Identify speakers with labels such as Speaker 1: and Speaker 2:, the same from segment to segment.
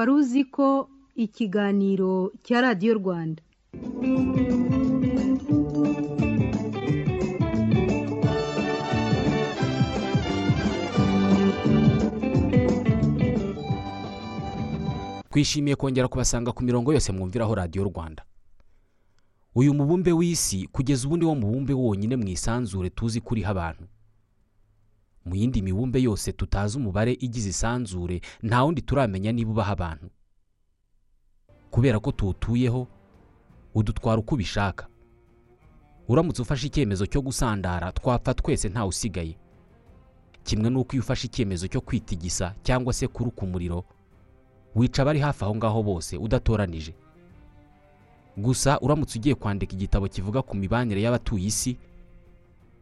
Speaker 1: wari uzi ko ikiganiro cya radiyo rwanda.
Speaker 2: Twishimiye kongera kubasanga ku mirongo yose mwumviraho radiyo rwanda. Uyu mubumbe w'isi kugeza ubu ni wo mubumbe wonyine mu isanzure tuzi ko uriho abantu. Mu yindi mibumbe yose tutazi umubare igize isanzure nta wundi turamenya niba ubaho abantu. Kubera ko tuwutuyeho udutwara uko ubishaka. Uramutse ufashe icyemezo cyo gusandara twapfa twese ntawe usigaye kimwe n'uko iyo ufashe icyemezo cyo kwitigisa cyangwa se kuruka umuriro wica abari hafi aho ngaho bose udatoranije. Gusa uramutse ugiye kwandika igitabo kivuga ku mibanire y'abatuye isi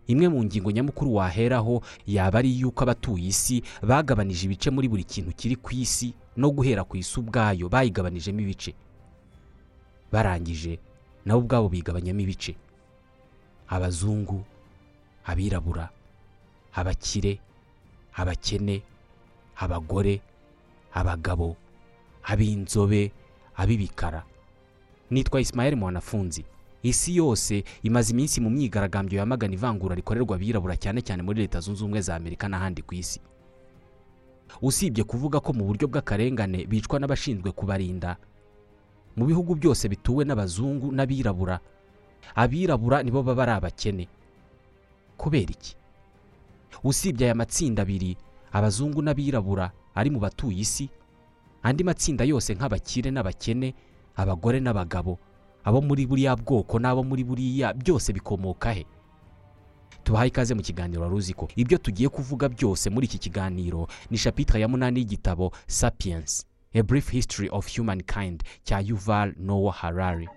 Speaker 2: imwe mu ngingo nyamukuru waheraho yaba ari iy'uko abatuye isi bagabanije ibice muri buri kintu kiri ku isi no guhera ku isi ubwayo bayigabanijemo ibice. Barangije nabo ubwabo bigabanyamo ibice. Abazungu abirabura abakire abakene abagore abagabo ab'inzobe ab'ibikara. Nitwa Ismael mwanafunzi. Isi yose imaze iminsi mu myigaragambyo yamagana ivangura rikorerwa abirabura cyane cyane muri leta zunze ubumwe za amerika n'ahandi ku isi. Usibye kuvuga ko mu buryo bw'akarengane bicwa n'abashinzwe kubarinda mu bihugu byose bituwe n'abazungu n'abirabura abirabura nibo baba ari abakene. Kubera iki? Usibye aya matsinda abiri abazungu n'abirabura ari mu batuye isi andi matsinda yose nk'abakire n'abakene abagore n'abagabo abo muri buriya bwoko n'abo muri buriya byose bikomoka he? Tubahaye ikaze mu kiganiro wari uzi ko ibyo tugiye kuvuga byose muri iki kiganiro ni shapitire ya munani y'igitabo sapiens a brief history of humankind cya yuval noah harari.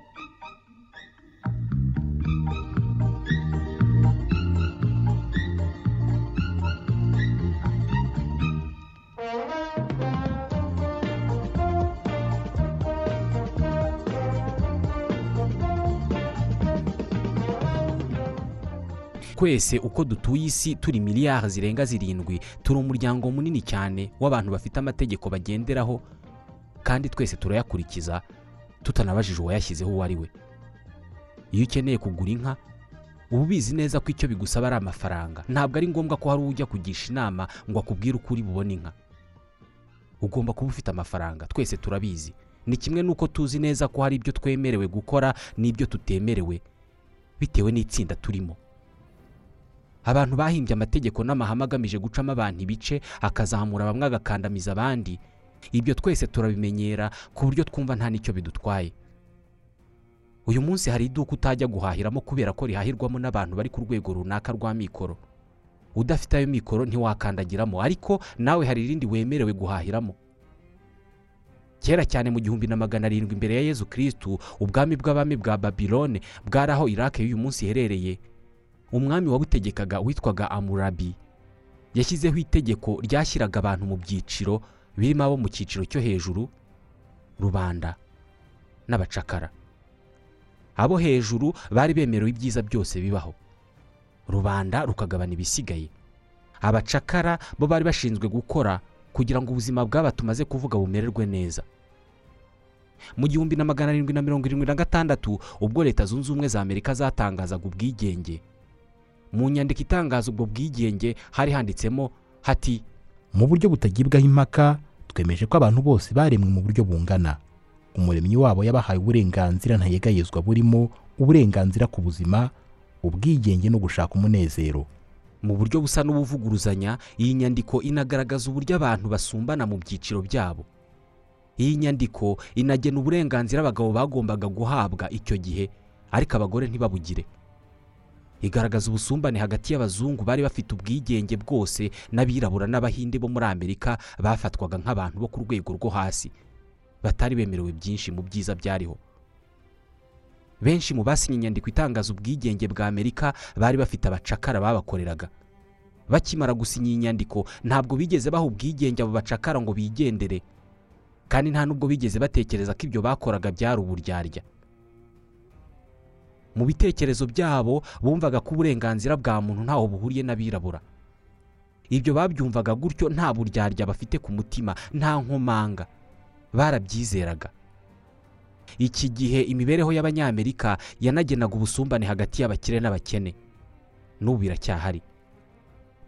Speaker 2: Twese uko dutuye isi turi miliyari zirenga zirindwi turi umuryango munini cyane w'abantu bafite amategeko bagenderaho kandi twese turayakurikiza tutanabajije uwayashyizeho uwo ari we. Iyo ukeneye kugura inka uba ubizi neza ko icyo bigusaba ari amafaranga. Ntabwo ari ngombwa ko hari ujya kugisha inama ngo akubwire uko uri bubone inka. Ugomba kuba ufite amafaranga twese turabizi. Ni kimwe n'uko tuzi neza ko hari ibyo twemerewe gukora n'ibyo tutemerewe bitewe n'itsinda turimo. Abantu bahimbye amategeko n'amahame agamije gucamo abantu ibice akazamura bamwe agakandamiza abandi. Ibyo twese turabimenyera ku buryo twumva nta n'icyo bidutwaye. Uyu munsi hari iduka utajya guhahiramo kubera ko rihahirwamo n'abantu bari ku rwego runaka rwa mikoro. Udafite ayo mikoro ntiwakandagiramo ariko nawe hari irindi wemerewe guhahiramo. Kera cyane mu gihumbi na magana arindwi imbere ya yezu kirisitu ubwami bw'abami bwa babilone bwari aho irake y'uyu munsi iherereye. Umwami wabutegekaga witwaga amurabi. Yashyizeho itegeko ryashyiraga abantu mu byiciro birimo abo mu cyiciro cyo hejuru rubanda n'abacakara. Abo hejuru bari bemerewe ibyiza byose bibaho. Rubanda rukagabana ibisigaye. Abacakara bo bari bashinzwe gukora kugira ngo ubuzima bw'aba tumaze kuvuga bumererwe neza. Mu gihumbi na magana arindwi na mirongo irindwi na gatandatu ubwo leta zunze ubumwe za amerika zatangazaga ubwigenge mu nyandiko itangaza ubwo bwigenge hari handitsemo hati
Speaker 3: mu buryo butagibwaho impaka twemeje ko abantu bose baremwe mu buryo bungana. Umuremyi wabo yabahaye uburenganzira ntayegayezwa burimo uburenganzira ku buzima ubwigenge no gushaka umunezero.
Speaker 2: Mu buryo busa n'ubuvuguruzanya iyi nyandiko inagaragaza uburyo abantu basumbana mu byiciro byabo. Iyi nyandiko inagena uburenganzira abagabo bagombaga guhabwa icyo gihe ariko abagore ntibabugire. Igaragaza ubusumbane hagati y'abazungu bari bafite ubwigenge bwose n'abirabura n'abahinde bo muri amerika bafatwaga nk'abantu bo ku rwego rwo hasi. Batari bemerewe byinshi mu byiza byariho. Benshi mu basinye inyandiko itangaza ubwigenge bwa amerika bari bafite abacakara babakoreraga. Bakimara gusinya iyi nyandiko ntabwo bigeze baha ubwigenge abo bacakara ngo bigendere. Kandi nta nubwo bigeze batekereza ko ibyo bakoraga byari uburyarya. Mu bitekerezo byabo bumvaga ko uburenganzira bwa muntu ntaho buhuriye n'abirabura. Ibyo babyumvaga gutyo nta buryarya bafite ku mutima nta nkomanga. Barabyizeraga. Iki gihe imibereho y'abanyamerika yanagenaga ubusumbane hagati y'abakire n'abakene. N'ubu biracyahari.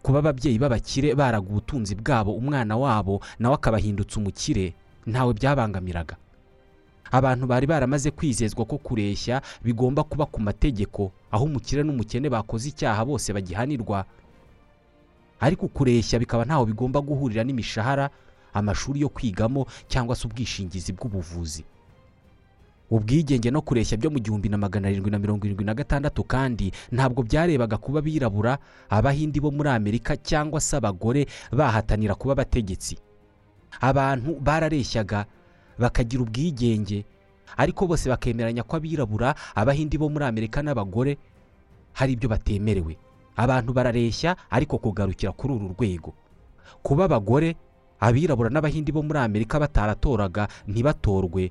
Speaker 2: Kuba ababyeyi b'abakire baraga ubutunzi bwabo umwana wabo nawe akabahindutsa umukire ntawe byabangamiraga. Abantu bari baramaze kwizezwa ko kureshya bigomba kuba ku mategeko aho umukire n'umukene bakoze icyaha bose bagihanirwa. Ariko kureshya bikaba ntaho bigomba guhurira n'imishahara amashuri yo kwigamo cyangwa se ubwishingizi bw'ubuvuzi. Ubwigenge no kureshya byo mu gihumbi na magana arindwi na mirongo irindwi na gatandatu kandi ntabwo byarebaga kuba abirabura abahindi bo muri amerika cyangwa se abagore bahatanira kuba abategetsi. Abantu barareshyaga bakagira ubwigenge ariko bose bakemeranya ko abirabura abahindi bo muri amerika n'abagore hari ibyo batemerewe. Abantu barareshya ariko kugarukira kuri uru rwego. Kuba abagore abirabura n'abahindi bo muri amerika bataratoraga ntibatorwe.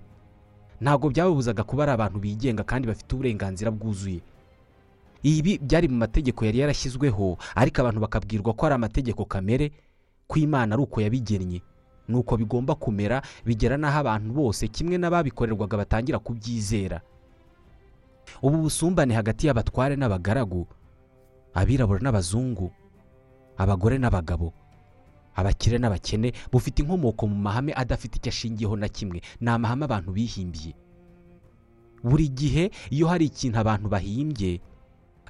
Speaker 2: Ntabwo byababuzaga kuba ari abantu bigenga kandi bafite uburenganzira bwuzuye. Ibi byari mu mategeko yari yarashyizweho ariko abantu bakabwirwa ko ari amategeko kamere ko imana ari uko yabigennye ni uko bigomba kumera bigera n'aho abantu bose kimwe n'ababikorerwaga batangira kubyizera. Ubu busumbane hagati y'abatware n'abagaragu abirabura n'abazungu abagore n'abagabo abakire n'abakene bufite inkomoko mu mahame adafite icyo ashingiyeho na kimwe. Ni amahame abantu bihimbiye. Buri gihe iyo hari ikintu abantu bahimbye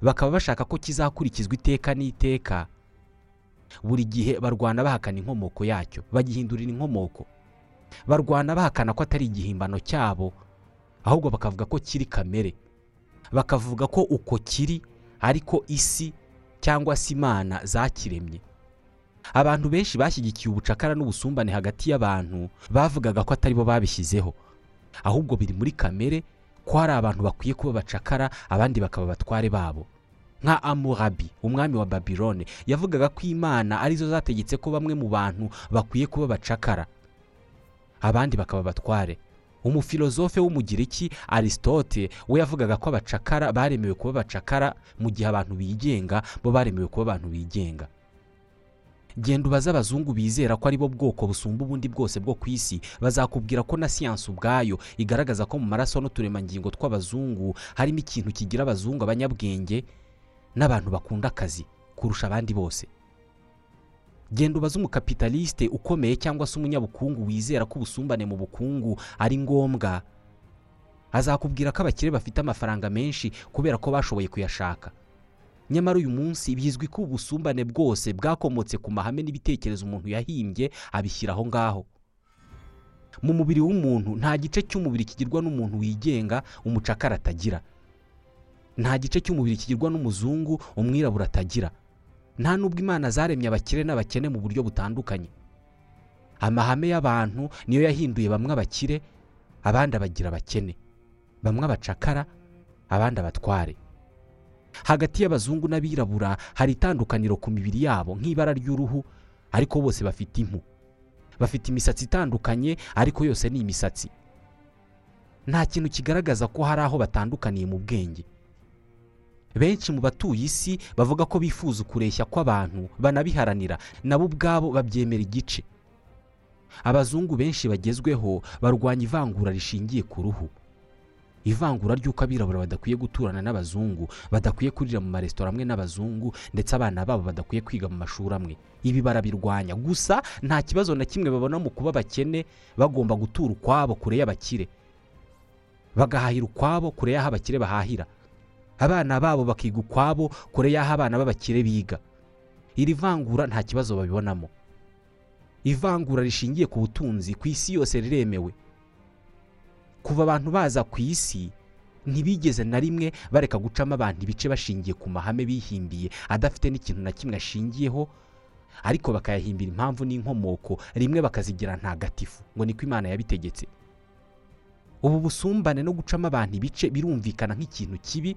Speaker 2: bakaba bashaka ko kizakurikizwa iteka n'iteka buri gihe barwana bahakana inkomoko yacyo bagihindurira inkomoko. Barwana bahakana ko atari igihimbano cyabo ahubwo bakavuga ko kiri kamere. Bakavuga ko uko kiri ariko isi cyangwa se imana zakiremye. Abantu benshi bashyigikiye ubucakara n'ubusumbane hagati y'abantu bavugaga ko atari bo babishyizeho. Ahubwo biri muri kamere ko hari abantu bakwiye kuba bacakara abandi bakaba abatware babo. Nka amurabi umwami wa babilone yavugaga ko imana ari zo zategetse ko bamwe mu bantu bakwiye kuba bacakara. Abandi bakaba abatware. Umufilozofe w'umugiriki arisitote we yavugaga ko abacakara baremewe kuba bacakara mu gihe abantu bigenga bo baremewe kuba abantu bigenga. Genda ubaze abazungu bizera ko ari bo bwoko busumba ubundi bwose bwo ku isi bazakubwira ko na siyansi ubwayo igaragaza ko mu maraso n'uturemangingo tw'abazungu harimo ikintu kigira abazungu abanyabwenge n'abantu bakunda akazi kurusha abandi bose. Genda ubaze umukapitalisite ukomeye cyangwa se umunyabukungu wizera ko ubusumbane mu bukungu ari ngombwa azakubwira ko abakire bafite amafaranga menshi kubera ko bashoboye kuyashaka. Nyamara uyu munsi bizwi ko ubusumbane bwose bwakomotse ku mahame n'ibitekerezo umuntu yahimbye abishyira aho ngaho. Mu mubiri w'umuntu nta gice cy'umubiri kigirwa n'umuntu wigenga umucakara atagira. Nta gice cy'umubiri kigirwa n'umuzungu umwirabura atagira. Nta n'ubwo imana zaremye abakire n'abakene mu buryo butandukanye. Amahame y'abantu niyo yahinduye bamwe abakire abandi abagira abakene. Bamwe abacakara abandi abatware. Hagati y'abazungu n'abirabura hari itandukaniro ku mibiri yabo nk'ibara ry'uruhu ariko bose bafite impu. Bafite imisatsi itandukanye ariko yose ni imisatsi. Nta kintu kigaragaza ko hari aho batandukaniye mu bwenge. Benshi mu batuye isi bavuga ko bifuza ukureshya kw'abantu banabiharanira nabo ubwabo babyemera igice. Abazungu benshi bagezweho barwanya ivangura rishingiye ku ruhu. Ivangura ry'uko abirabura badakwiye guturana n'abazungu badakwiye kurira mu maresitora amwe n'abazungu ndetse abana babo badakwiye kwiga mu mashuri amwe. Ibi barabirwanya. Gusa nta kibazo na kimwe babona mu kuba abakene bagomba gutura ukwabo kure y'abakire. Bagahahira ukwabo kure y'aho abakire bahahira. Abana babo bakiga ukwabo kure y'aho abana b'abakire biga. Iri vangura nta kibazo babibonamo. Ivangura rishingiye ku butunzi ku isi yose riremewe. Kuva abantu baza ku isi ntibigeze na rimwe bareka gucamo abantu ibice bashingiye ku mahame bihimbiye adafite n'ikintu na kimwe ashingiyeho ariko bakayahimbira impamvu n'inkomoko rimwe bakazigira ntagatifu ngo niko imana yabitegetse. Ubu busumbane no gucamo abantu ibice birumvikana nk'ikintu kibi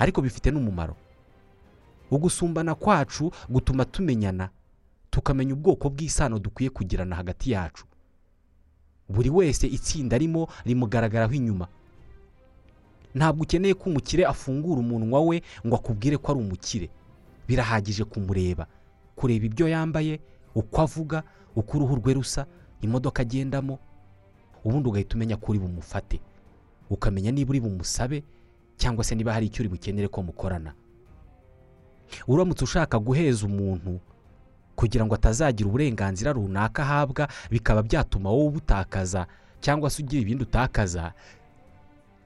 Speaker 2: ariko bifite n'umumaro. Ugusumbana kwacu gutuma tumenyana tukamenya ubwoko bw'isano dukwiye kugirana hagati yacu. Buri wese itsinda arimo rimugaragaraho inyuma. Ntabwo ukeneye ko umukire afungura umunwa we ngo akubwire ko ari umukire. Birahagije kumureba kureba ibyo yambaye uko avuga uko uruhu rwe rusa imodoka agendamo. Ubundi ugahita umenya ko uri bumufate. Ukamenya niba uri bumusabe cyangwa se niba hari icyo uri bukenere ko mukorana. Uramutse ushaka guheza umuntu kugira ngo atazagira uburenganzira runaka ahabwa bikaba byatuma wowe ubutakaza cyangwa se ugira ibindi utakaza.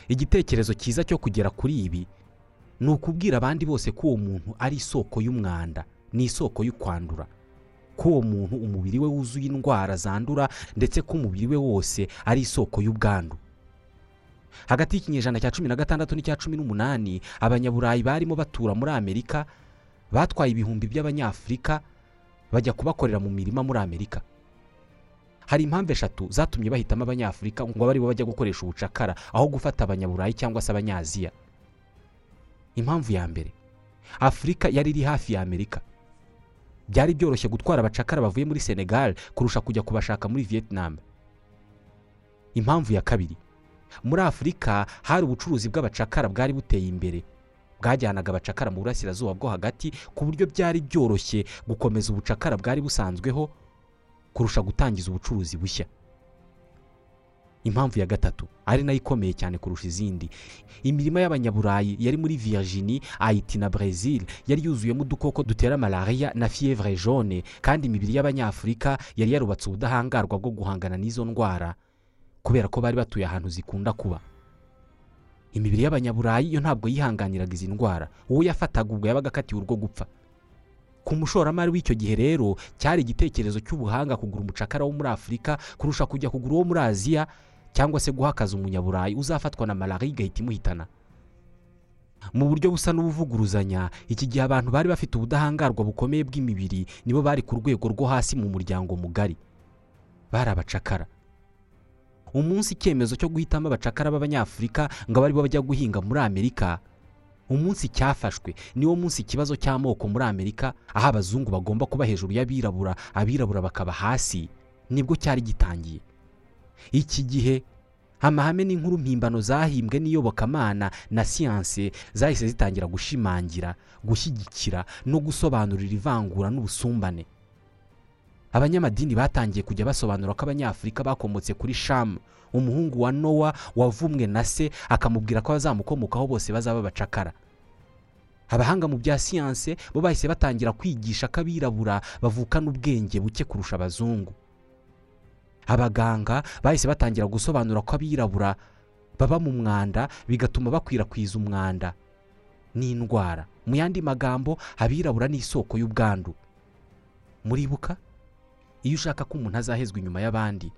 Speaker 2: Igitekerezo cyiza cyo kugera kuri ibi ni ukubwira abandi bose ko uwo muntu ari isoko y'umwanda ni isoko y'ukwandura ko uwo muntu umubiri we wuzuye indwara zandura ndetse ko umubiri we wose ari isoko y'ubwandu. Hagati y'ikinyejana cya cumi na gatandatu n'icya cumi n'umunani abanyaburayi barimo batura muri amerika batwaye ibihumbi by'abanyafurika bajya kubakorera mu mirima muri amerika. Hari impamvu eshatu zatumye bahitamo abanyafurika ngo abe ari bo bajya gukoresha ubucakara aho gufata abanyaburayi cyangwa se abanyaziya. Impamvu ya mbere afurika yari iri hafi ya amerika. Byari byoroshye gutwara abacakara bavuye muri senegal kurusha kujya kubashaka muri vietnam. Impamvu ya kabiri muri afurika hari ubucuruzi bw'abacakara bwari buteye imbere. Bwajyanaga abacakara mu burasirazuba bwo hagati ku buryo byari byoroshye gukomeza ubucakara bwari busanzweho kurusha gutangiza ubucuruzi bushya. Impamvu ya gatatu ari na yo ikomeye cyane kurusha izindi. Imirima y'abanyaburayi yari muri Virginie Haiti na Brazil yari yuzuyemo udukoko dutera malariya na fievre jaune kandi imibiri y'abanyafurika yari yarubatse ubudahangarwa bwo guhangana n'izo ndwara. Kubera ko bari batuye ahantu zikunda kuba. Imibiri y'abanyaburayi yo ntabwo yihanganiraga izi ndwara uwo yafataga ubwo yabaga akatiwe urwo gupfa. Ku mushoramari w'icyo gihe rero cyari igitekerezo cy'ubuhanga kugura umucakara wo muri afurika kurusha kujya kugura uwo muri aziya cyangwa se guhakaza umunyaburayi uzafatwa na malariya igahita imuhitana. Mu buryo busa n'ubuvuguruzanya iki gihe abantu bari bafite ubudahangarwa bukomeye bw'imibiri nibo bari ku rwego rwo hasi mu muryango mugari. Bari abacakara. Umunsi icyemezo cyo guhitamo abacakara b'abanyafurika ngo abe ari bo bajya guhinga muri amerika. Umunsi cyafashwe. Niwo munsi ikibazo cy'amoko muri amerika aho abazungu bagomba kuba hejuru y'abirabura abirabura bakaba hasi. Nibwo cyari gitangiye. Iki gihe amahame n'inkuru mpimbano zahimbwe n'iyobokamana na siyanse zahise zitangira gushimangira gushyigikira no gusobanurira ivangura n'ubusumbane. Abanyamadini batangiye kujya basobanura ko abanyafurika bakomotse kuri shamu umuhungu wa nowa wavumwe na se akamubwira ko abazamukomokaho bose bazaba abacakara. Abahanga mu bya siyanse bo bahise batangira kwigisha ko abirabura bavukana ubwenge buke kurusha abazungu. Abaganga bahise batangira gusobanura ko abirabura baba mu mwanda bigatuma bakwirakwiza umwanda n'indwara. Mu yandi magambo abirabura ni isoko y'ubwandu. Muribuka? Iyo ushaka ko umuntu azahezwa inyuma y'abandi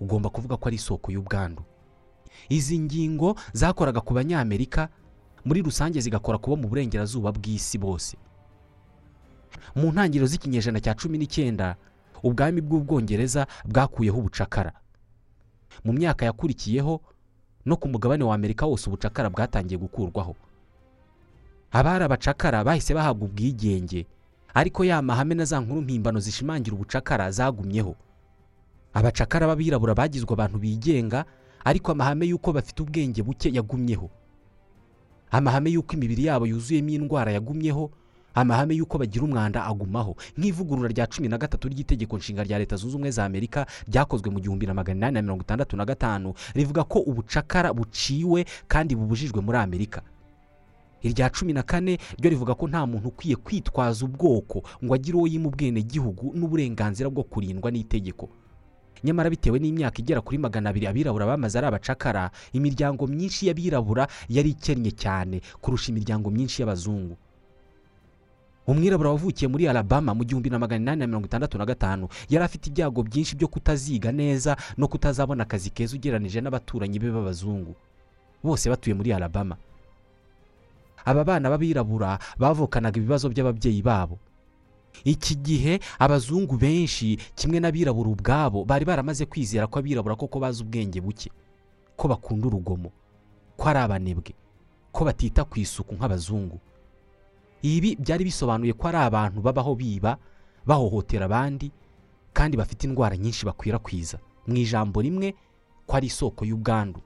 Speaker 2: ugomba kuvuga ko ari isoko y'ubwandu. Izi ngingo zakoraga ku banyamerika muri rusange zigakora kubo mu burengerazuba bw'isi bose. Mu ntangiriro z'ikinyejana cya cumi n'icyenda ubwami bw'ubwongereza bwakuyeho ubucakara. Mu myaka yakurikiyeho no ku mugabane wa amerika wose ubucakara bwatangiye gukurwaho. Abari abacakara bahise bahabwa ubwigenge ariko ya mahame na za nkuru mpimbano zishimangira ubucakara zagumyeho. Abacakara b'abirabura bagizwe abantu bigenga ariko amahame y'uko bafite ubwenge buke yagumyeho. Amahame y'uko imibiri yabo yuzuyemo indwara yagumyeho amahame y'uko bagira umwanda agumaho. Nk'ivugurura rya cumi na gatatu ry'itegeko nshinga rya leta zunze ubumwe za amerika ryakozwe mu gihumbi na magana inani na mirongo itandatu na gatanu rivuga ko ubucakara buciwe kandi bubujijwe muri amerika. Irya cumi na kane ryo rivuga ko nta muntu ukwiye kwitwaza ubwoko ngo agire uwo yima ubwenegihugu n'uburenganzira bwo kurindwa n'itegeko. Nyamara bitewe n'imyaka igera kuri magana abiri abirabura bamaze ari abacakara imiryango myinshi y'abirabura yari ikennye cyane kurusha imiryango myinshi y'abazungu. Umwirabura wavukiye muri alabama mu gihumbi na magana inani na mirongo itandatu na gatanu yari afite ibyago byinshi byo kutaziga neza no kutazabona akazi keza ugereranije n'abaturanyi be b'abazungu. Bose batuye muri alabama. Aba bana b'abirabura bavukanaga ibibazo by'ababyeyi babo. Iki gihe abazungu benshi kimwe n'abirabura ubwabo bari baramaze kwizera ko abirabura koko bazi ubwenge buke ko bakunda urugomo ko ari abanebwe ko batita ku isuku nk'abazungu. Ibi byari bisobanuye ko ari abantu babaho biba bahohotera abandi kandi bafite indwara nyinshi bakwirakwiza. Mu ijambo rimwe ko ari isoko y'ubwandu.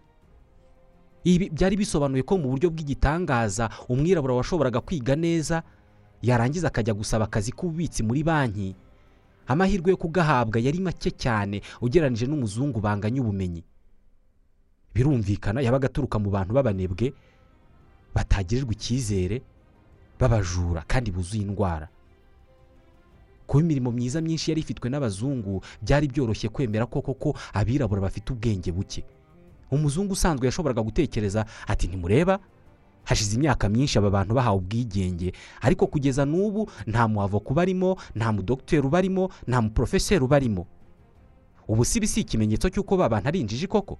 Speaker 2: Ibi byari bisobanuye ko mu buryo bw'igitangaza umwirabura washoboraga kwiga neza yarangiza akajya gusaba akazi k'ububitsi muri banki. Amahirwe yo kugahabwa yari make cyane ugereranyije n'umuzungu banganya ubumenyi. Birumvikana yabaga aturuka mu bantu b'abanebwe batagirirwa icyizere b'abajura kandi buzuye indwara. Kuba imirimo myiza myinshi yari ifitwe n'abazungu byari byoroshye kwemera ko koko abirabura bafite ubwenge buke. Umuzungu usanzwe yashoboraga gutekereza ati ntimureba hashize imyaka myinshi aba bantu bahawe ubwigenge. Ariko kugeza n'ubu nta muhavoka ubarimo nta mudogiteri ubarimo nta muporofeseri ubarimo. Ubu si ikimenyetso cy'uko ba bantu ari injiji koko?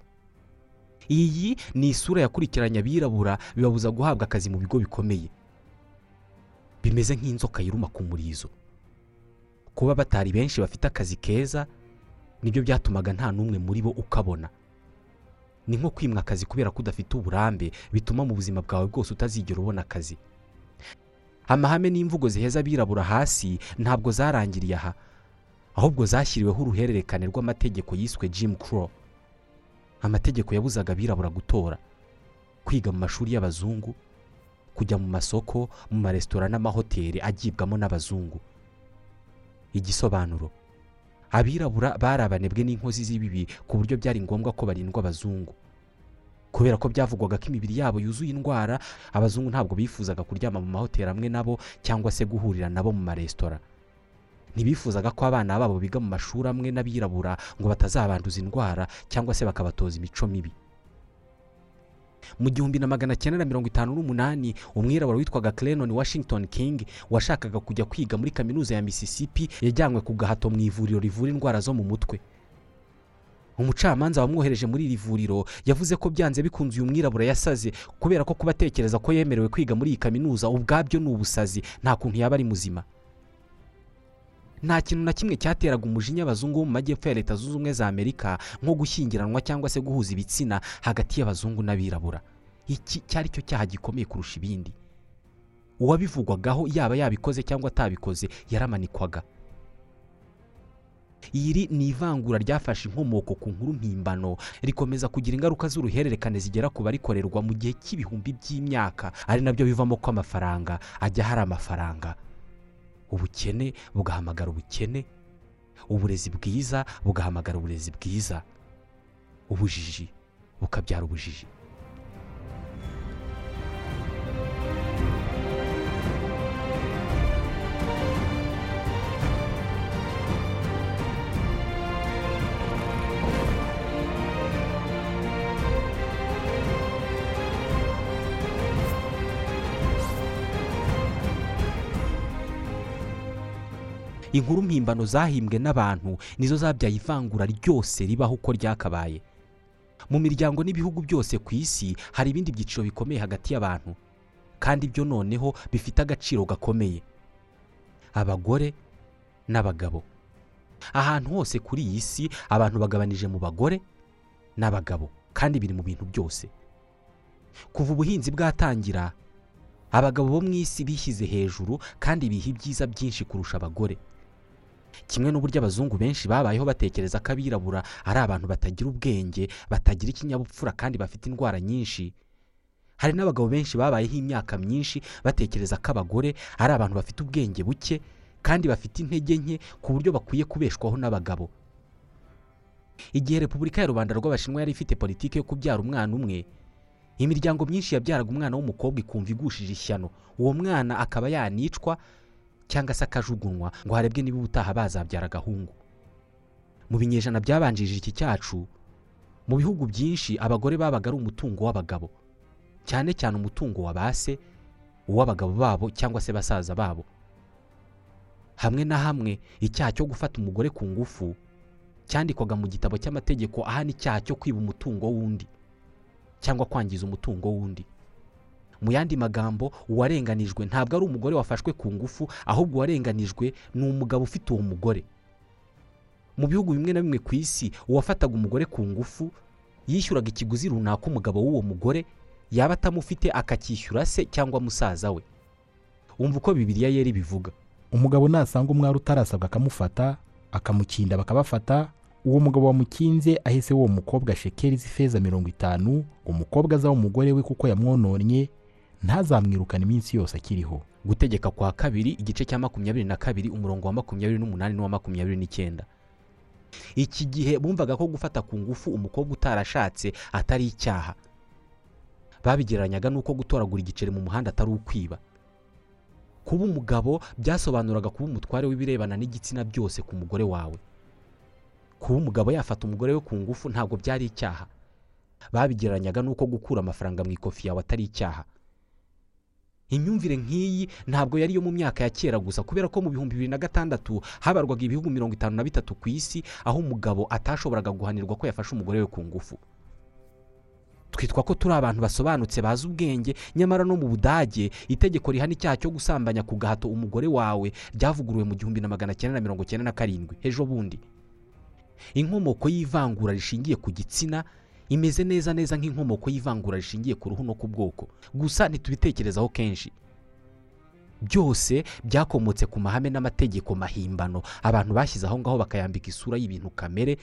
Speaker 2: Iyi ni isura yakurikiranye abirabura bibabuza guhabwa akazi mu bigo bikomeye. Bimeze nk'inzoka yiruma ku murizo. Kuba batari benshi bafite akazi keza ni byo byatumaga nta n'umwe muri bo ukabona. Ni nko kwimwa akazi kubera ko udafite uburambe bituma mu buzima bwawe bwose utazigera ubona akazi. Amahame n'imvugo ziheza abirabura hasi ntabwo zarangiriye aha ahubwo zashyiriweho uruhererekane rw'amategeko yiswe Jim Crow. Amategeko yabuzaga abirabura gutora kwiga mu mashuri y'abazungu kujya mu masoko mu maresitora n'amahoteli agibwamo n'abazungu. Igisobanuro abirabura bari abanebwe n'inkozi z'ibibi ku buryo byari ngombwa ko barindwa abazungu. Kubera ko byavugwaga ko imibiri yabo yuzuye indwara abazungu ntabwo bifuzaga kuryama mu mahoteli amwe nabo cyangwa se guhurira nabo mu maresitora. Ntibifuzaga ko abana babo biga mu mashuri amwe n'abirabura ngo batazabanduza indwara cyangwa se bakabatoza imico mibi. Mu gihumbi na magana cyenda na mirongo itanu n'umunani umwirabura witwaga Clennon Washington King washakaga kujya kwiga muri kaminuza ya Mississippi yajyanywe ku gahato mu ivuriro rivura indwara zo mu mutwe. Umucamanza wamwohereje muri iri vuriro yavuze ko byanze bikunze uyu mwirabura yasaze kubera ko kuba atekereza ko yemerewe kwiga muri iyi kaminuza ubwabyo ni ubusazi nta kuntu yaba ari muzima. Nta kintu na kimwe cyateraga umujinya abazungu bo mu majyepfo ya leta zunze ubumwe za amerika nko gushyingiranwa cyangwa se guhuza ibitsina hagati y'abazungu n'abirabura. Iki cyari cyo cyaha gikomeye kurusha ibindi. Uwabivugwagaho yaba yabikoze cyangwa atabikoze yaramanikwaga. Iri ni ivangura ryafashe inkomoko ku nkuru mpimbano. Rikomeza kugira ingaruka z'uruhererekane zigera ku barikorerwa mu gihe cy'ibihumbi by'imyaka. Ari na byo bivamo ko amafaranga ajya ahari amafaranga. Ubukene bugahamagara ubukene. Uburezi bwiza bugahamagara uburezi bwiza. Ubujiji bukabyara ubujiji. Inkuru mpimbano zahimbwe n'abantu nizo zabyaye ivangura ryose ribaho uko ryakabaye. Mu miryango n'ibihugu byose ku isi hari ibindi byiciro bikomeye hagati y'abantu kandi byo noneho bifite agaciro gakomeye. Abagore n'abagabo. Ahantu hose kuri iyi si abantu bagabanije mu bagore n'abagabo kandi biri mu bintu byose. Kuva ubuhinzi bwatangira abagabo bo mu isi bishyize hejuru kandi biha ibyiza byinshi kurusha abagore. Kimwe n'uburyo abazungu benshi babayeho batekereza ko abirabura ari abantu batagira ubwenge batagira ikinyabupfura kandi bafite indwara nyinshi. Hari n'abagabo benshi babayeho imyaka myinshi batekereza ko abagore ari abantu bafite ubwenge buke kandi bafite intege nke ku buryo bakwiye kubeshwaho n'abagabo. Igihe repubulika ya rubanda rw'abashinwa yari ifite politiki yo kubyara umwana umwe imiryango myinshi yabyaraga umwana w'umukobwa ikumva igushije ishyano. Uwo mwana akaba yanicwa cyangwa se akajugunywa ngo harebwe niba ubutaha bazabyara agahungu. Mu binyejana byabanjirije iki cyacu mu bihugu byinshi abagore babaga ari umutungo w'abagabo. Cyane cyane umutungo wa ba se uw'abagabo babo cyangwa se basaza babo. Hamwe na hamwe icyaha cyo gufata umugore ku ngufu cyandikwaga mu gitabo cy'amategeko ahana icyaha cyo kwiba umutungo w'undi cyangwa kwangiza umutungo w'undi. Mu yandi magambo uwarenganijwe ntabwo ari umugore wafashwe ku ngufu ahubwo uwarenganijwe ni umugabo ufite uwo mugore. Mu bihugu bimwe na bimwe ku isi uwafataga umugore ku ngufu yishyuraga ikiguzi runaka umugabo w'uwo mugore yaba atamufite akacyishyura se cyangwa musaza we. Wumva uko bibiriya yeri bivuga
Speaker 3: umugabo nasanga umwari utarasabwa akamufata akamukinda bakabafata uwo mugabo wamukinze ahese w'uwo mukobwa shekeri z'ifeza mirongo itanu umukobwa azaho umugore we kuko yamwononnye ntazamwirukane iminsi yose akiriho.
Speaker 2: Gutegeka kwa kabiri igice cya makumyabiri na kabiri umurongo wa makumyabiri n'umunani n'uwa makumyabiri n'icyenda. Iki gihe bumvaga ko gufata ku ngufu umukobwa utarashatse atari icyaha. Babigereranyaga n'uko gutoragura igiceri mu muhanda atari ukwiba. Kuba umugabo byasobanuraga kuba umutware w'ibirebana n'igitsina byose ku mugore wawe. Kuba umugabo yafata umugore we ku ngufu ntabwo byari icyaha. Babigereranyaga n'uko gukura amafaranga mu ikofi yawe atari icyaha. Imyumvire nk'iyi ntabwo yari iyo mu myaka ya kera gusa kubera ko mu bihumbi bibiri na gatandatu habarwaga ibihugu mirongo itanu na bitatu ku isi aho umugabo atashoboraga guhanirwa ko yafashe umugore we ku ngufu. Twitwa ko turi abantu basobanutse bazi ubwenge nyamara no mu budage itegeko rihana icyaha cyo gusambanya ku gahato umugore wawe ryavuguruwe mu gihumbi na magana cyenda na mirongo cyenda na karindwi ejo bundi. Inkomoko y'ivangura rishingiye ku gitsina imeze neza neza nk'inkomoko y'ivangura rishingiye ku ruhu no ku bwoko. Gusa ntitubitekerezaho kenshi. Byose byakomotse ku mahame n'amategeko mahimbano. Abantu bashyize aho ngaho bakayambika isura y'ibintu kamere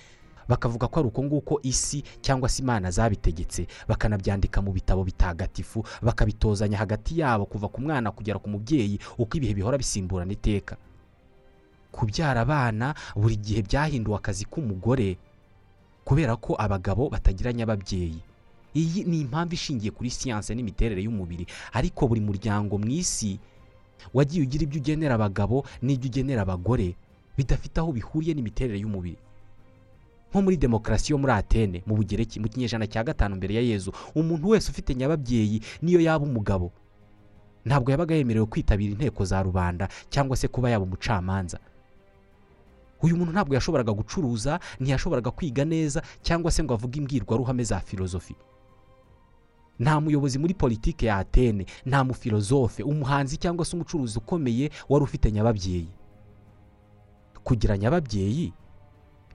Speaker 2: bakavuga ko ari uko nguko isi cyangwa se imana zabitegetse. Bakanabyandika mu bitabo bitagatifu bakabitozanya hagati yabo kuva ku mwana kugera ku mubyeyi uko ibihe bihora bisimburana iteka. Kubyara abana buri gihe byahinduwe akazi k'umugore. Kubera ko abagabo batagiranye ababyeyi. Iyi ni impamvu ishingiye kuri siyanse n'imiterere y'umubiri. Ariko buri muryango mu isi wagiye ugira ibyo ugenera abagabo n'ibyo ugenera abagore bidafite aho bihuriye n'imiterere y'umubiri. Nko muri demokarasi yo muri atene mu bugereki mu kinyejana cya gatanu mbere ya yezu umuntu wese ufite nyababyeyi niyo yaba umugabo. Ntabwo yabaga yemerewe kwitabira inteko za rubanda cyangwa se kuba yaba umucamanza. Uyu muntu ntabwo yashoboraga gucuruza ntiyashoboraga kwiga neza cyangwa se ngo avuge imbwirwaruhame za filozofi. Nta muyobozi muri politiki ya atene nta mufilozofe umuhanzi cyangwa se umucuruzi ukomeye wari ufite nyababyeyi. Kugira nyababyeyi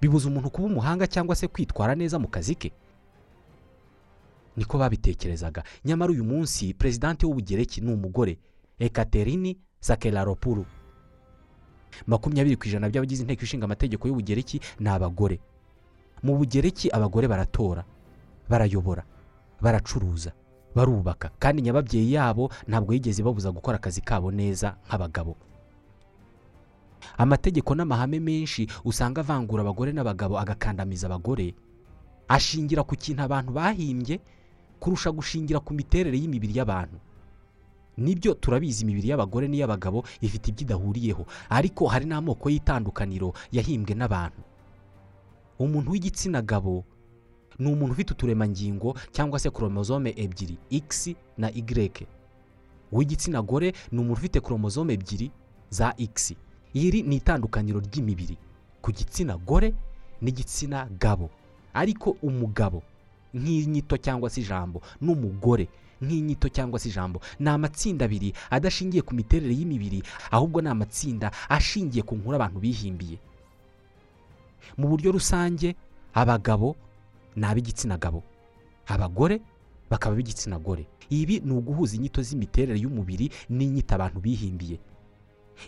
Speaker 2: bibuza umuntu kuba umuhanga cyangwa se kwitwara neza mu kazi ke. Niko babitekerezaga. Nyamara uyu munsi perezidanti w'ubugereki ni umugore ekaterini sakeraropuru makumyabiri ku ijana by'abagize inteko ishinga amategeko y'ubugereki ni abagore. Mu bugereki abagore baratora barayobora baracuruza barubaka. Kandi nyababyeyi yabo ntabwo yigeze babuza gukora akazi kabo neza nk'abagabo. Amategeko n'amahame menshi usanga avangura abagore n'abagabo agakandamiza abagore ashingira ku kintu abantu bahimbye kurusha gushingira ku miterere y'imibiri y'abantu. Ni byo turabizi imibiri y'abagore n'iy'abagabo ifite ibyo idahuriyeho ariko hari n'amoko y'itandukaniro yahimbwe n'abantu. Umuntu w'igitsina gabo ni umuntu ufite uturemangingo cyangwa se koromozome ebyiri x na y. Uw'igitsina gore ni umuntu ufite koromozome ebyiri za x. Iri ni itandukaniro ry'imibiri. Ku gitsina gore n'igitsina gabo. Ariko umugabo nk'inyito cyangwa se ijambo n'umugore nk'inyito cyangwa se ijambo. Ni amatsinda abiri adashingiye ku miterere y'imibiri ahubwo ni amatsinda ashingiye ku nkuru abantu bihimbiye. Mu buryo rusange abagabo ni ab'igitsina gabo. Abagore bakaba b'igitsina gore. Ibi ni uguhuza inyito z'imiterere y'umubiri n'inyito abantu bihimbiye.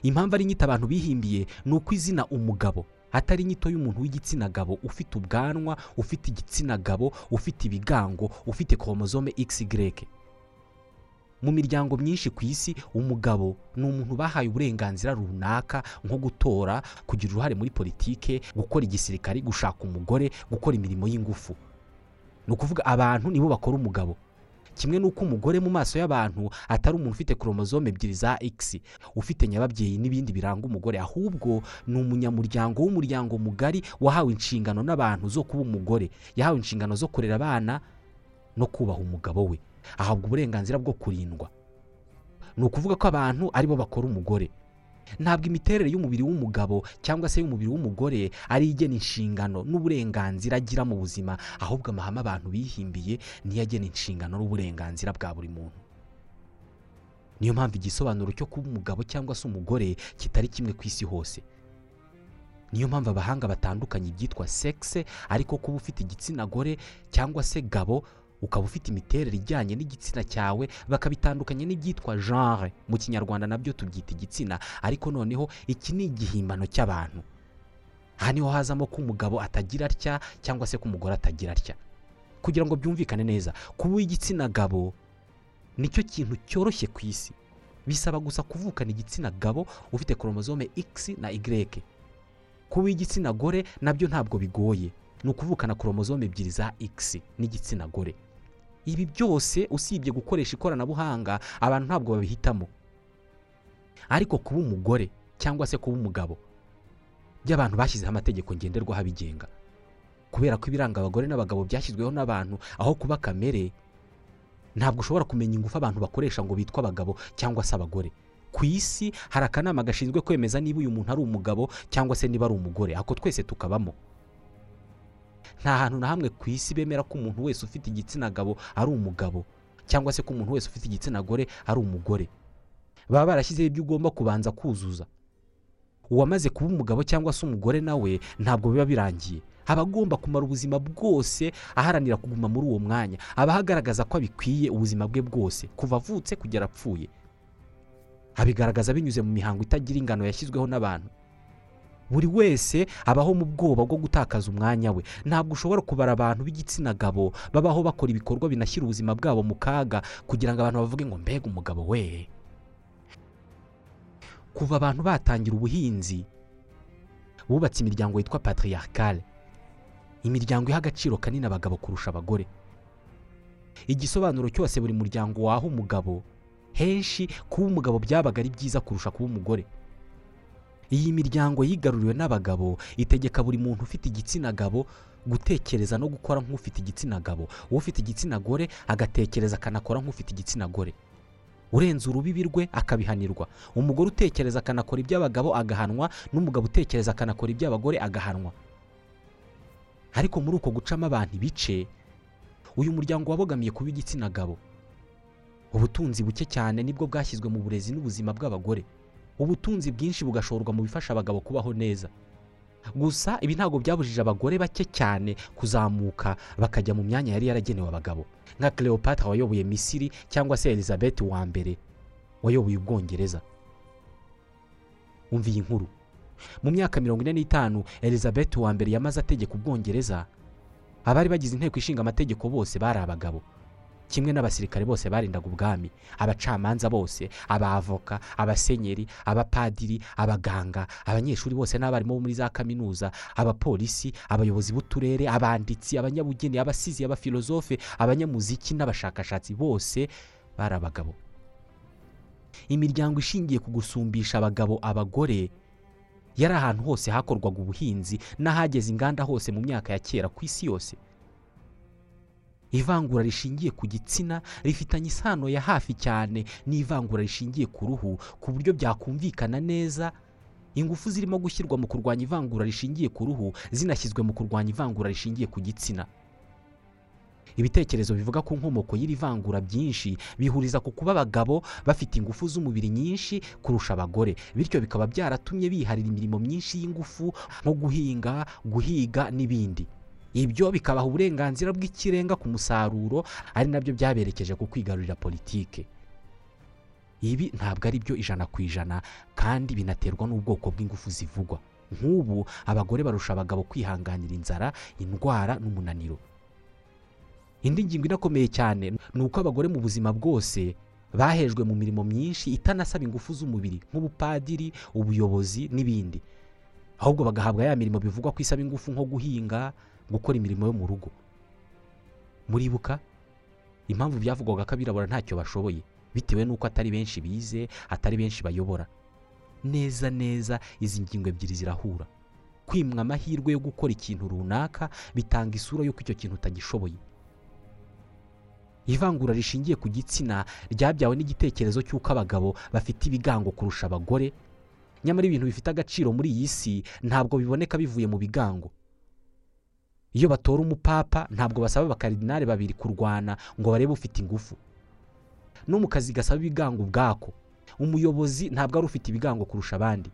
Speaker 2: Impamvu ari inyito abantu bihimbiye ni uko izina umugabo. Atari inyito y'umuntu w'igitsina gabo ufite ubwanwa ufite igitsina gabo ufite ibigango ufite koromozome xy mu miryango myinshi ku isi umugabo ni umuntu bahaye uburenganzira runaka nko gutora kugira uruhare muri politike gukora igisirikare gushaka umugore gukora imirimo y'ingufu. Ni ukuvuga abantu nibo bakora umugabo. Kimwe n'uko umugore mu maso y'abantu atari umuntu ufite koromozome ebyiri za x. Ufite nyababyeyi n'ibindi biranga umugore ahubwo ni umunyamuryango w'umuryango mugari wahawe inshingano n'abantu zo kuba umugore. Yahawe inshingano zo kurera abana no kubaha umugabo we. Ahabwa uburenganzira bwo kurindwa. Ni ukuvuga ko abantu ari bo bakora umugore. Ntabwo imiterere y'umubiri w'umugabo cyangwa se y'umubiri w'umugore ari igena inshingano n'uburenganzira agira mu buzima ahubwo amahame abantu bihimbiye niyo agena inshingano n'uburenganzira bwa buri muntu. Niyo mpamvu igisobanuro cyo kuba umugabo cyangwa se umugore kitari kimwe ku isi hose. Niyo mpamvu abahanga batandukanye ibyitwa sekise ariko kuba ufite igitsina gore cyangwa se gabo ukaba ufite imiterere ijyanye n'igitsina cyawe bakabitandukanya n'ibyitwa genre. Mu kinyarwanda na byo tubyita igitsina ariko noneho iki ni igihimbano cy'abantu. Aha ni ho hazamo ko umugabo atagira atya cyangwa se ko umugore atagira atya. Kugira ngo byumvikane neza kuba uw'igitsina gabo ni cyo kintu cyoroshye ku isi. Bisaba gusa kuvukana igitsina gabo ufite koromozome x na y. Kuba igitsina gore na byo ntabwo bigoye. Ni ukuvukana koromozome ebyiri za x n'igitsina gore. Ibi byose usibye gukoresha ikoranabuhanga abantu ntabwo babihitamo. Ariko kuba umugore cyangwa se kuba umugabo by'abantu bashyizeho amategeko ngenderwaho abigenga. Kubera ko ibiranga abagore n'abagabo byashyizweho n'abantu aho kuba kamere ntabwo ushobora kumenya ingufu abantu bakoresha ngo bitwe abagabo cyangwa se abagore. Ku isi hari akanama gashinzwe kwemeza niba uyu muntu ari umugabo cyangwa se niba ari umugore. Ako twese tukabamo. Nta hantu na hamwe ku isi bemera ko umuntu wese ufite igitsina gabo ari umugabo cyangwa se ko umuntu wese ufite igitsina gore ari umugore. Baba barashyizeho ibyo ugomba kubanza kuzuza. Uwamaze kuba umugabo cyangwa se umugore nawe ntabwo biba birangiye. Aba agomba kumara ubuzima bwose aharanira kuguma muri uwo mwanya. Aba agaragaza ko abikwiye ubuzima bwe bwose kuva avutse kugera apfuye. Abigaragaza binyuze mu mihango itagira ingano yashyizweho n'abantu. Buri wese abaho mu bwoba bwo gutakaza umwanya we. Ntabwo ushobora kubara abantu b'igitsina gabo babaho bakora ibikorwa binashyira ubuzima bwabo mu kaga kugira ngo abantu bavuge ngo mbega umugabo we. Kuva abantu batangira ubuhinzi bubatse imiryango yitwa patriarcale imiryango iha agaciro kanini abagabo kurusha abagore. Igisobanuro cyose buri muryango waha umugabo henshi kuba umugabo byabaga ari byiza kurusha kuba umugore. Iyi miryango yigaruriwe n'abagabo itegeka buri muntu ufite igitsina gabo gutekereza no gukora nk'ufite igitsina gabo. Ufite igitsina gore agatekereza akanakora nk'ufite igitsina gore. Urenze urubibi rwe akabihanirwa. Umugore utekereza akanakora iby'abagabo agahanwa. N'umugabo utekereza akanakora iby'abagore agahanwa. Ariko muri uko gucamo abantu ibice uyu muryango wabogamiye kuba igitsina gabo. Ubutunzi buke cyane ni bwo bwashyizwe mu burezi n'ubuzima bw'abagore. Ubutunzi bwinshi bugashorwa mu bifasha abagabo kubaho neza. Gusa ibi ntabwo byabujije abagore bake cyane kuzamuka bakajya mu myanya yari yaragenewe abagabo. Nka Cleopatra wayoboye misiri cyangwa se elizabeth wa mbere wayoboye ubwongereza. Umva iyi nkuru. Mu myaka mirongo ine n'itanu elizabeth wa mbere yamaze ategeka ubwongereza abari bagize inteko ishinga amategeko bose bari abagabo. Kimwe n'abasirikare bose barindaga ubwami. Abacamanza bose abavoka abasenyeri abapadiri abaganga abanyeshuri bose n'abarimu bo muri za kaminuza abapolisi abayobozi b'uturere abanditsi abanyabugeni abasizi abafilozofe abanyamuziki n'abashakashatsi bose bari abagabo. Imiryango ishingiye ku gusumbisha abagabo abagore yari ahantu hose hakorwaga ubuhinzi n'ahageze inganda hose mu myaka ya kera ku isi yose. Ivangura rishingiye ku gitsina rifitanye isano ya hafi cyane n'ivangura rishingiye ku ruhu ku buryo byakumvikana neza. Ingufu zirimo gushyirwa mu kurwanya ivangura rishingiye ku ruhu zinashyizwe mu kurwanya ivangura rishingiye ku gitsina. Ibitekerezo bivuga ku nkomoko y'iri vangura byinshi bihuriza ku kuba abagabo bafite ingufu z'umubiri nyinshi kurusha abagore bityo bikaba byaratumye biharira imirimo myinshi y'ingufu nko guhinga guhiga n'ibindi. Ibyo bikabaha uburenganzira bw'ikirenga ku musaruro ari na byo byaberekeje ku kwigarurira politike. Ibi ntabwo ari byo ijana ku ijana kandi binaterwa n'ubwoko bw'ingufu zivugwa. Nk'ubu abagore barusha abagabo kwihanganira inzara indwara n'umunaniro. Indi ngingo inakomeye cyane ni uko abagore mu buzima bwose bahejwe mu mirimo myinshi itanasaba ingufu z'umubiri nk'ubupadiri ubuyobozi n'ibindi. Ahubwo bagahabwa ya mirimo bivugwa ko isaba ingufu nko guhinga gukora imirimo yo mu rugo. Muribuka impamvu byavugwaga ko abirabura ntacyo bashoboye bitewe n'uko atari benshi bize atari benshi bayobora. Neza neza izi ngingo ebyiri zirahura. Kwimwa amahirwe yo gukora ikintu runaka bitanga isura y'uko icyo kintu utagishoboye. Ivangura rishingiye ku gitsina ryabyawe n'igitekerezo cy'uko abagabo bafite ibigango kurusha abagore. Nyamara ibintu bifite agaciro muri iyi si ntabwo biboneka bivuye mu bigango. Iyo batora umupapa ntabwo basaba abakaridinari babiri kurwana ngo barebe ufite ingufu. No mu kazi gasaba ibigango ubwako. Umuyobozi ntabwo ari ufite ibigango kurusha abandi.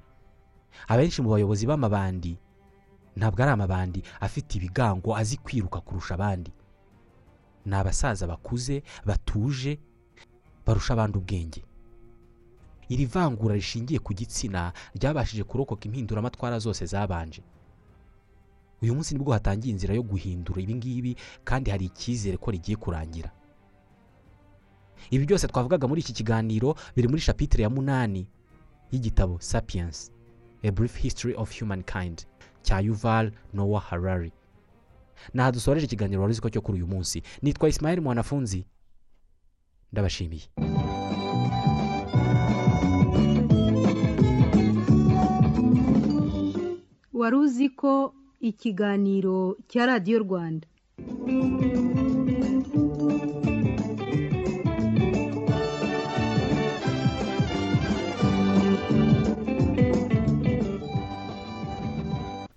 Speaker 2: Abenshi mu bayobozi b'amabandi ntabwo ari amabandi afite ibigango azi kwiruka kurusha abandi. Ni abasaza bakuze batuje barusha abandi ubwenge. Iri vangura rishingiye ku gitsina ryabashije kurokoka impinduramatwara zose zabanje. Uyu munsi ni bwo hatangiye inzira yo guhindura ibi ngibi kandi hari icyizere ko rigiye kurangira. Ibi byose twavugaga muri iki kiganiro biri muri shapitire ya munani y'igitabo sapiens a brief history of humankind cya yuval noah harari. Naha dusoreje ikiganiro wari ko cyo kuri uyu munsi. Nitwa isimayeli mwanafunzi. Ndabashimiye.
Speaker 1: Wari uzi ko ikiganiro cya radiyo rwanda.